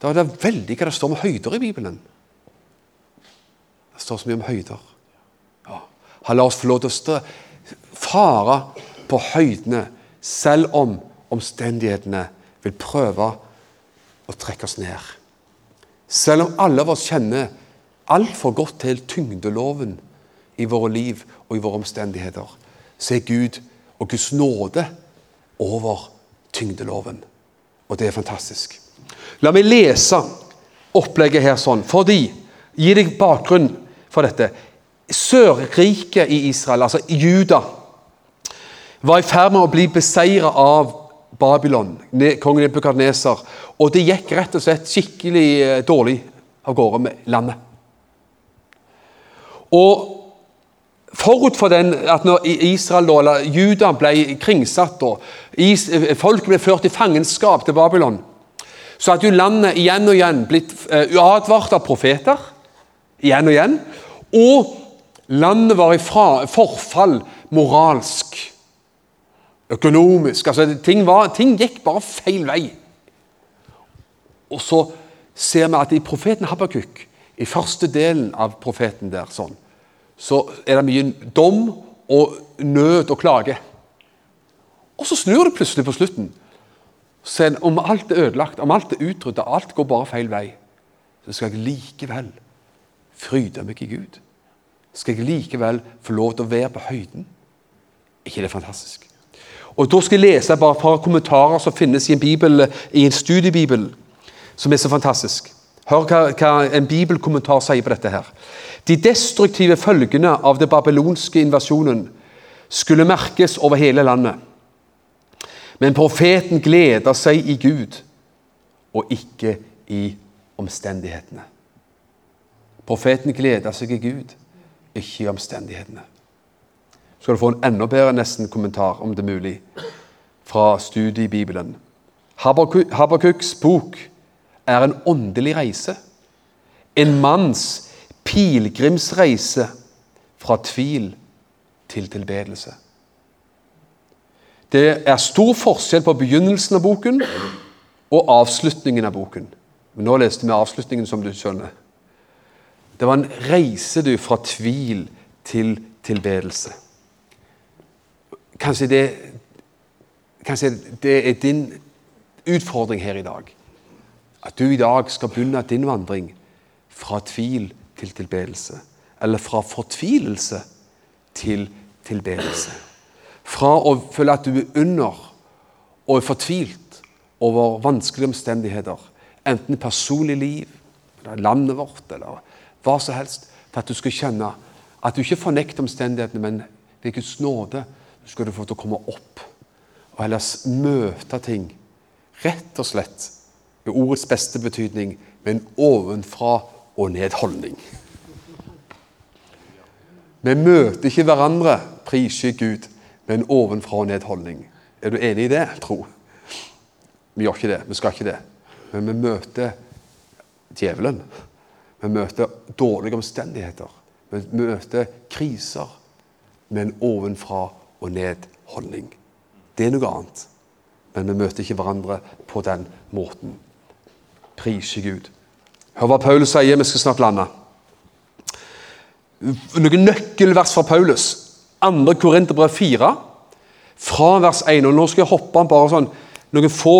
da er det veldig hva det står om høyder i Bibelen. Det står så mye om høyder. Ja. Han lar oss få lov til å stå, fare på høydene, selv om omstendighetene vil prøve å trekke oss ned. Selv om alle av oss kjenner altfor godt til tyngdeloven i våre liv og i våre omstendigheter, så er Gud og Guds nåde over tyngdeloven. Og det er fantastisk. La meg lese opplegget her sånn, fordi Gi deg bakgrunn for dette. Sørriket i Israel, altså Juda, var i ferd med å bli beseiret av Babylon, kongen Nebukadneser. Og det gikk rett og slett skikkelig eh, dårlig av gårde med landet. Og Forut for den, at når Israel, eller Juda ble kringsatt og eh, folk ble ført i fangenskap til Babylon, så hadde jo landet igjen og igjen blitt eh, advart av profeter. Igjen og igjen, og landet var i forfall moralsk, økonomisk altså ting, var, ting gikk bare feil vei. Og så ser vi at i profeten Habakuk, i første delen av profeten der, sånn, så er det mye dom og nød og klage. Og så snur det plutselig på slutten. Så om alt er ødelagt, om alt er utrydda, alt går bare feil vei, så skal jeg likevel fryde meg i Gud. Skal jeg likevel få lov til å være på høyden? ikke det fantastisk? Og Da skal jeg lese bare et par kommentarer som finnes i en, bibel, i en studiebibel, som er så fantastisk. Hør hva, hva en bibelkommentar sier på dette. her. De destruktive følgene av den babylonske invasjonen skulle merkes over hele landet. Men profeten gleder seg i Gud og ikke i omstendighetene. Profeten gleder seg i Gud, ikke i omstendighetene. Så skal du få en enda bedre nesten-kommentar, om det er mulig, fra studiet i Bibelen. Habakuks bok er en åndelig reise. En manns pilegrimsreise fra tvil til tilbedelse. Det er stor forskjell på begynnelsen av boken og avslutningen av boken. Men nå leste vi avslutningen, som du skjønner. Det var en reise du fra tvil til tilbedelse. Kanskje det, kanskje det er din utfordring her i dag. At du i dag skal begynne din vandring fra tvil til tilbedelse. Eller fra fortvilelse til tilbedelse. Fra å føle at du er under og er fortvilt over vanskelige omstendigheter, enten personlig liv, eller landet vårt, eller hva som helst, for at du skal kjenne at du ikke fornekter omstendighetene, men ved Guds nåde skal du få til å komme opp og ellers møte ting rett og slett i ordets beste betydning med en ovenfra og ned-holdning. Vi møter ikke hverandre, priser Gud, med en ovenfra og ned-holdning. Er du enig i det, tro? Vi gjør ikke det. Vi skal ikke det. Men vi møter djevelen. Vi møter dårlige omstendigheter. Vi møter kriser med en ovenfra og ned-holdning. Det er noe annet. Men vi møter ikke hverandre på den måten. Prise Gud. Hør hva Paulus sier. Vi skal snart lande. Noen nøkkelvers fra Paulus. 2. Korinterbrev 4, fra vers 1. Og nå skal jeg hoppe bare sånn noen få,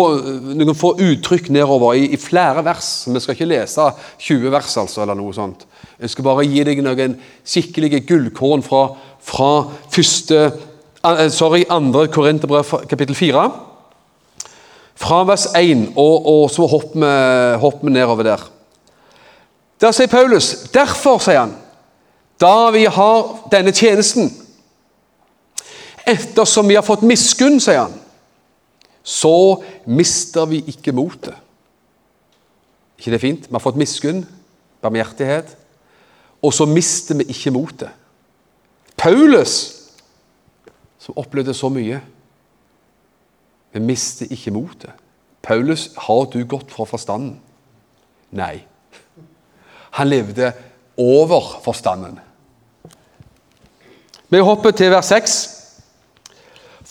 noen få uttrykk nedover i, i, flere vers. Vi skal ikke lese 20 vers, altså, eller noe sånt. Jeg skal bare gi deg noen skikkelige gullkorn fra, fra første, eh, sorry, andre Korinterbrev kapittel 4. Fra vers 1, og, og så hopper vi, hopper vi nedover der. Der sier Paulus Derfor, sier han, da vi har denne tjenesten Ettersom vi har fått miskunn, sier han, så mister vi ikke motet. ikke det er fint? Vi har fått miskunn, barmhjertighet, og så mister vi ikke motet. Paulus, som opplevde så mye, vi mister ikke motet. Paulus, har du gått fra forstanden? Nei. Han levde over forstanden. Vi hopper til vers 6.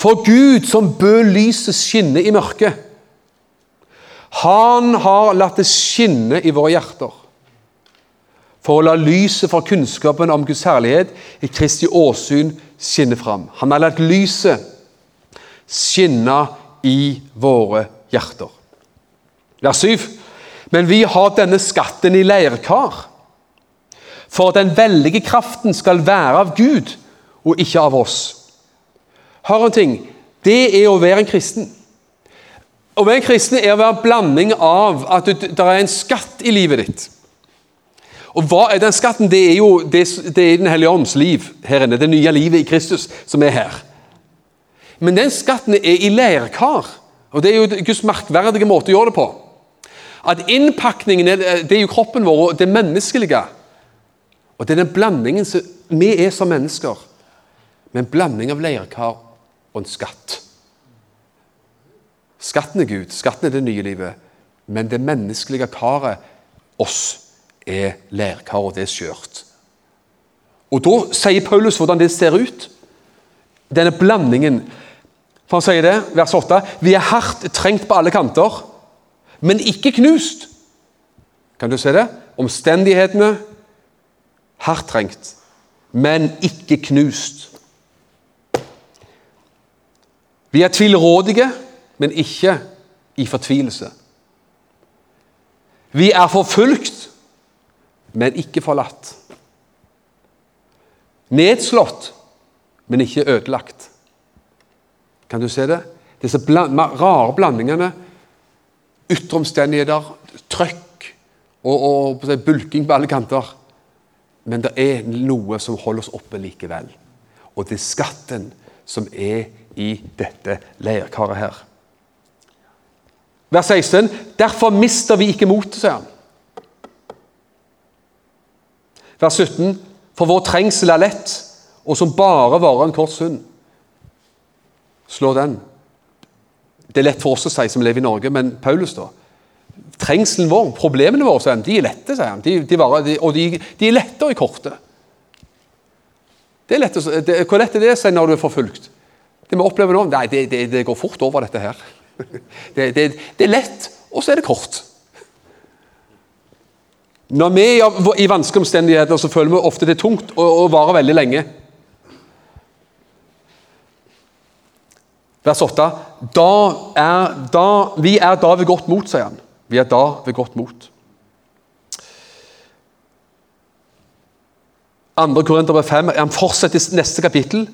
For Gud som bød lyset skinne i mørket, han har latt det skinne i våre hjerter for å la lyset fra kunnskapen om Guds herlighet i Kristi åsyn skinne fram. Han har latt lyset skinne i våre hjerter. Vers 7. Men vi har denne skatten i leirkar, for at den veldige kraften skal være av Gud og ikke av oss. Hør en ting. Det er å være en kristen. Å være en kristen er å være en blanding av at det er en skatt i livet ditt. Og hva er den skatten? Det er jo det, det er Den hellige ånds liv her inne. Det nye livet i Kristus som er her. Men den skatten er i leirkar. Og Det er jo Guds merkverdige måte å gjøre det på. At innpakningen er, det er jo kroppen vår, og det menneskelige. Og det er den blandingen som vi er som mennesker med en blanding av leirkar og en skatt. Skatten er Gud, skatten er det nye livet, men det menneskelige karet, oss, er lærkar, og det er skjørt. Og Da sier Paulus hvordan det ser ut. Denne blandingen. For Han sier det, vers 8.: Vi er hardt trengt på alle kanter, men ikke knust. Kan du se det? Omstendighetene hardt trengt, men ikke knust. Vi er tvilrådige, men ikke i fortvilelse. Vi er forfulgt, men ikke forlatt. Nedslått, men ikke ødelagt. Kan du se det? Disse bland rare blandingene. Ytre omstendigheter, trøkk og, og, bulking på alle kanter. Men det er noe som holder oss oppe likevel. Og det er skatten som er i dette leirkaret her. Vers 16.: Derfor mister vi ikke motet, sier han. Vers 17.: For vår trengsel er lett, og som bare varer en kort stund. Slå den. Det er lett for oss å si som lever i Norge, men Paulus, da? trengselen vår, problemene våre, sier han, de er lette, sier han. De, de varer, de, og de, de er lettere i kortet. Det er lett det, hvor lett er det sier når du er forfulgt? Det vi opplever nå, nei, det, det, det går fort over, dette her. Det, det, det er lett, og så er det kort. Når vi er i vanskelige omstendigheter, så føler vi ofte det er tungt og, og varer veldig lenge. Vers 8. Da er, da, vi er da ved godt mot, sier han. Vi er da ved godt mot. Andre Korinterbrev 5, Han fortsetter neste kapittel.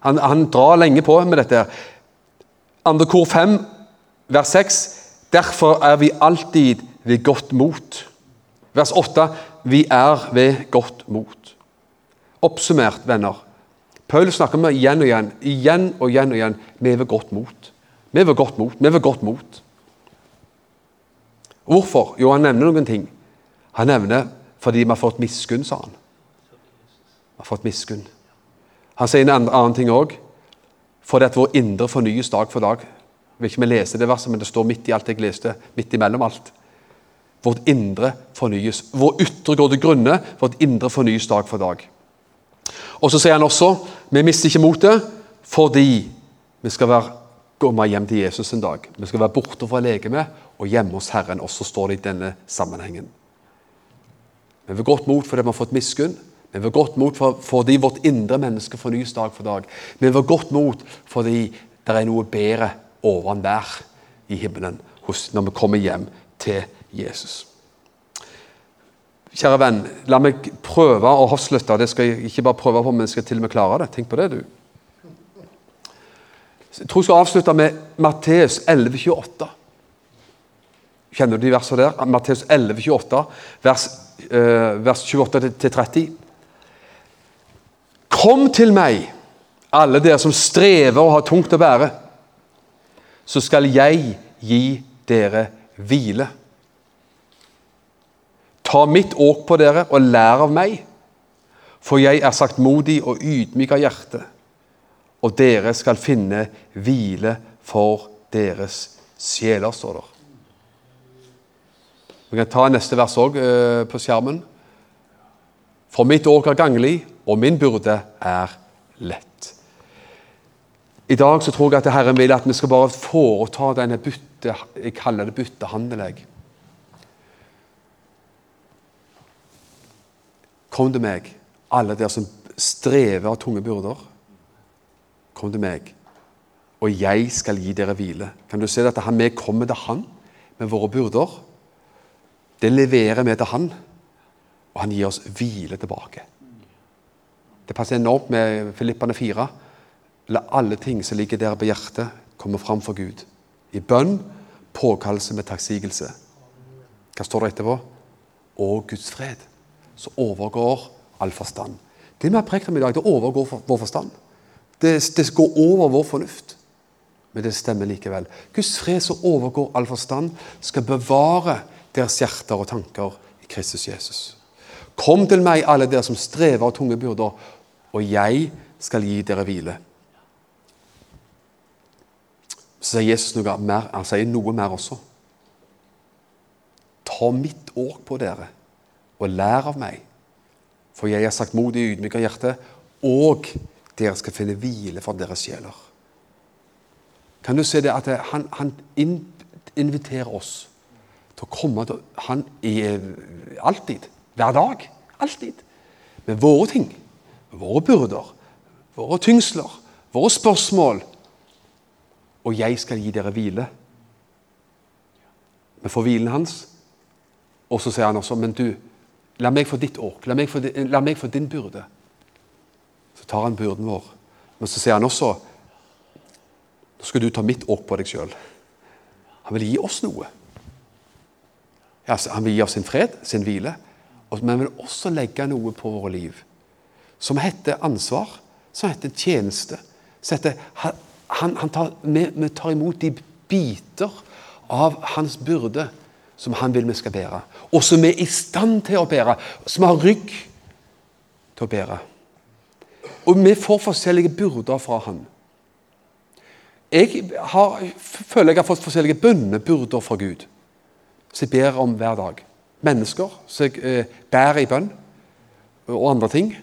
Han, han, drar lenge på med dette. Andre kor 5, vers 6. Derfor er vi alltid ved godt mot. Vers 8. Vi er ved godt mot. Oppsummert, venner. Paul snakker med igjen og igjen, igjen og igjen og igjen. Vi er ved godt mot. Vi er ved godt mot. Vi er ved godt mot. Hvorfor? Jo, han nevner noen ting. Han nevner fordi vi har fått miskunn, sa han. Vi har fått miskunn. Han sier en annen ting òg. Fordi at vår indre fornyes dag for dag. Jeg vil ikke vi lese det verset, men det står midt i alt jeg leste. Midt imellom alt. Vårt indre fornyes. Vår ytre går til grunne. Vårt indre fornyes dag for dag. Og så sier han også vi mister ikke motet fordi vi skal være, komme hjem til Jesus en dag. Vi skal være borte fra legemet og hjemme hos Herren. Også står det i denne sammenhengen. Vi har godt mot fordi vi har fått miskunn. Vi ved godt mot fordi vårt indre menneske fornyes dag for dag. Vi ved godt mot fordi det er noe bedre oven der i himmelen når vi kommer hjem til Jesus. Kjære venn, la meg prøve å avslutte. Det skal jeg ikke bare prøve på, men jeg skal til og med klare det. Tenk på det, du. Jeg tror jeg skal avslutte med Matteus 11,28. Kjenner du de versene der? Matteus 11,28, vers, uh, vers 28-30. Kom til meg, alle dere som strever og har tungt å bære, så skal jeg gi dere hvile. Ta mitt åk på dere og lær av meg, for jeg er saktmodig og ydmyk av hjerte, og dere skal finne hvile for deres sjeler, står det. Vi kan ta neste vers òg eh, på skjermen. For mitt åk er ganglig, og min byrde er lett. I dag så tror jeg at Herren vil at vi skal bare foreta denne bytte, jeg kaller det byttehandel. Kom til meg, alle dere som strever av tunge byrder. Kom til meg, og jeg skal gi dere hvile. Kan du se at vi kommer til Han med våre byrder? Det leverer vi til Han, og Han gir oss hvile tilbake. Det passer enormt med Filippane 4. La alle ting som ligger der på hjertet, komme fram for Gud. I bønn, påkallelse med takksigelse. Hva står det etterpå? Og Guds fred som overgår all forstand. Det vi har prekt om i dag, det overgår vår forstand. Det, det går over vår fornuft. Men det stemmer likevel. Guds fred som overgår all forstand, skal bevare deres hjerter og tanker i Kristus Jesus. Kom til meg, alle dere som strever av tunge byrder, og jeg skal gi dere hvile. Så sier Jesus noe mer, han sier noe mer også. Ta mitt åk på dere og lær av meg. For jeg har sagt modig og ydmyk av hjerte, og dere skal finne hvile for deres sjeler. Kan du se det at han, han inviterer oss til å komme til Han er alltid, hver dag, alltid, med våre ting, våre byrder, våre tyngsler, våre spørsmål. Og jeg skal gi dere hvile. Vi får hvilen hans. Og så sier han også, men du, La meg få ditt åk. La meg få, la meg få din byrde. Så tar han byrden vår. Men så sier han også Nå skal du ta mitt åk på deg sjøl. Han vil gi oss noe. Ja, han vil gi oss sin fred, sin hvile. Men han vil også legge noe på våre liv som heter ansvar, som heter tjeneste. Som heter, han, han tar, vi, vi tar imot de biter av hans byrde som han vil vi skal bære, og som vi er i stand til å bære, som har rygg til å bære. Og vi får forskjellige byrder fra han. Jeg har, føler jeg har fått forskjellige bønnebyrder fra Gud. som jeg ber om hver dag. Mennesker som jeg eh, bærer i bønn, og andre ting.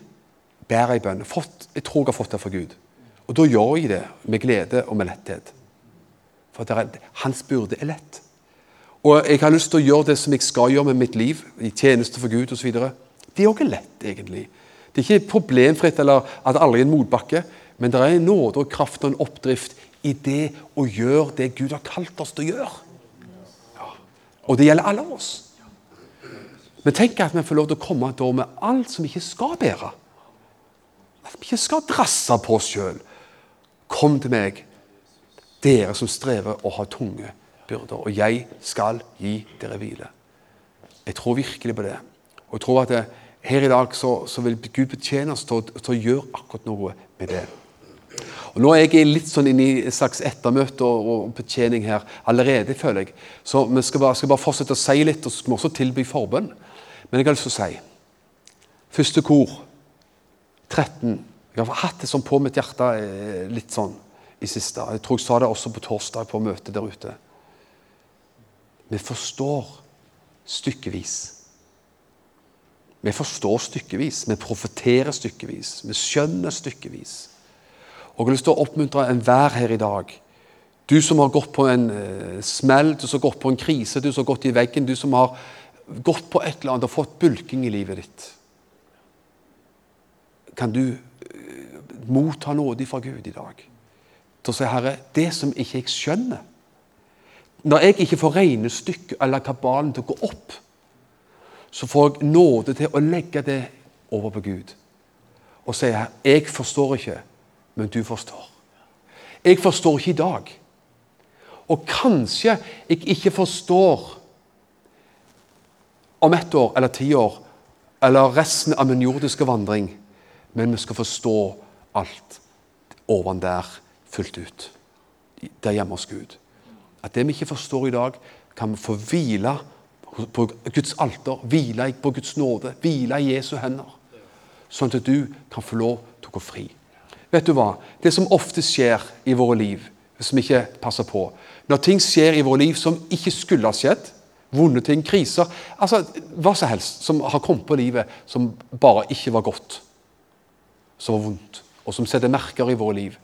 Bærer i bønn. Jeg tror jeg har fått det fra Gud. Og da gjør jeg det med glede og med letthet. For er, hans byrde er lett. Og jeg har lyst til å gjøre det som jeg skal gjøre med mitt liv, i tjeneste for Gud osv. Det er òg lett, egentlig. Det er ikke problemfritt eller at det aldri er en motbakke, men det er en nåde og kraft og en oppdrift i det å gjøre det Gud har kalt oss til å gjøre. Ja. Og det gjelder alle oss. Men tenk at vi får lov til å komme da med alt som vi ikke skal bære. At vi ikke skal drasse på oss sjøl. Kom til meg, dere som strever og har tunge byrder, og jeg skal gi dere hvile. Jeg tror virkelig på det. Og jeg tror at det, her i dag så, så vil Gud betjene oss til, til, å gjøre akkurat noe med det. Og Nå er jeg litt sånn inne i et slags ettermøte og, og betjening her allerede, føler jeg. Så vi skal bare, skal bare fortsette å si litt, og så skal vi også tilby forbønn. Men jeg har lyst til å si Første kor, 13. Jeg har hatt det sånn på mitt hjerte eh, litt sånn i siste. Jeg tror jeg sa det også på torsdag på møtet der ute. Vi forstår stykkevis. Vi forstår stykkevis, vi profeterer stykkevis, vi skjønner stykkevis. Og Jeg har lyst til å oppmuntre enhver her i dag. Du som har gått på en uh, smell, du som har gått på en krise, du som har gått i veggen, du som har gått på et eller annet og fått bulking i livet ditt. Kan du uh, motta nåde fra Gud i dag? Til å si, Herre, det som ikke jeg skjønner Når jeg ikke får regnestykket eller kabalen til å gå opp, så får jeg nåde til å legge det over på Gud og si jeg forstår ikke, men du forstår. Jeg forstår ikke i dag. Og kanskje jeg ikke forstår om ett år eller ti år eller resten av min jordiske vandring, men vi skal forstå alt oven der fullt ut. Der hjemme hos Gud. At det vi ikke forstår i dag, kan vi få hvile på Guds alter, hvile på Guds nåde, hvile i Jesu hender. Sånn at du kan få lov til å gå fri. Vet du hva? Det som ofte skjer i våre liv, hvis vi ikke passer på Når ting skjer i våre liv som ikke skulle ha skjedd, vonde ting, kriser altså Hva som helst som har kommet på livet som bare ikke var godt, som var vondt, og som setter merker i våre liv.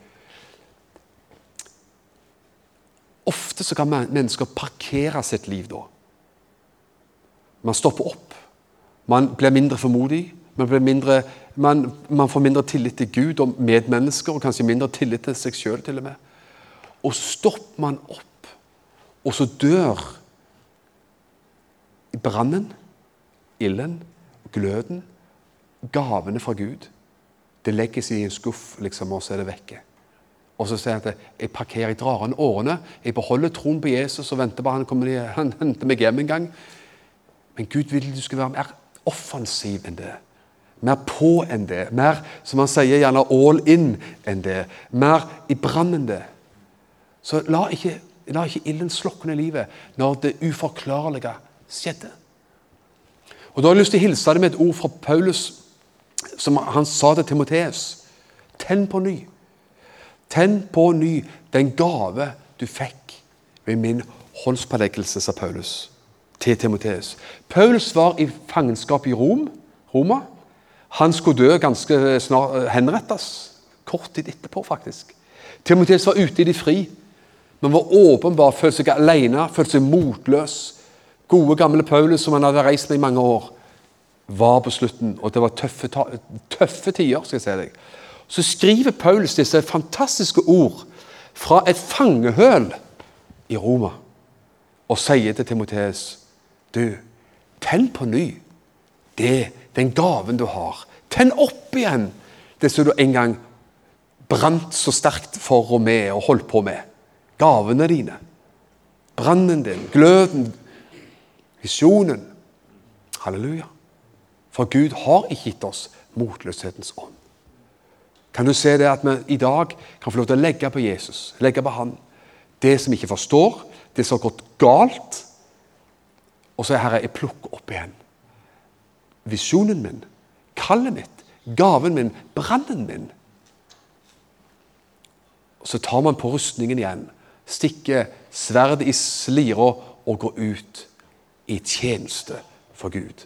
Ofte så kan mennesker parkere sitt liv da. Man stopper opp. Man blir mindre formodig. Man, mindre, man, man, får mindre tillit til Gud og medmennesker, og kanskje mindre tillit til seg sjøl til og med. Og stopper man opp, og så dør brannen, ilden, gløden, gavene fra Gud. Det legges i en skuff, liksom, og så er det vekke. Og så sier han at jeg parkerer, jeg drar an årene, jeg beholder troen på Jesus og venter på han kommer han henter meg hjem en gang. Men Gud vil du skal være mer offensiv enn det. Mer på enn det. Mer, som han sier, gjerne all in enn det. Mer i brann enn det. Så la ikke, la ikke ilden slukne livet når det uforklarlige skjedde. Og Da har jeg lyst til å hilse deg med et ord fra Paulus, som han sa til Timoteus. Tenn på ny. Tenn på ny den gave du fikk ved min håndspåleggelse, sa Paulus til Timoteus. Paulus var i fangenskap i Rom, Roma. Han skulle dø ganske snart, henrettes. Kort tid etterpå, faktisk. Timoteus var ute i de fri, men var åpenbart følte seg alene, følte seg motløs. Gode, gamle Paulus, som han hadde reist med i mange år, var på slutten, og det var tøffe, tøffe tider. skal jeg si deg. Så skriver Paulus disse fantastiske ord fra et fangehøl i Roma og sier til Timoteus du, tenn på ny det, den gaven du har. Tenn opp igjen det som du en gang brant så sterkt for og med og holdt på med. Gavene dine. Brannen din, gløden, visjonen. Halleluja. For Gud har ikke gitt oss motløshetens ånd. Kan du se det at vi i dag kan få lov til å legge på Jesus, legge på Han, det som vi ikke forstår, det som har gått galt, og så er Herre, jeg plukker opp igjen visjonen min, kallet mitt, gaven min, brannen min. Og Så tar man på rustningen igjen, stikker sverdet i slira og går ut i tjeneste for Gud.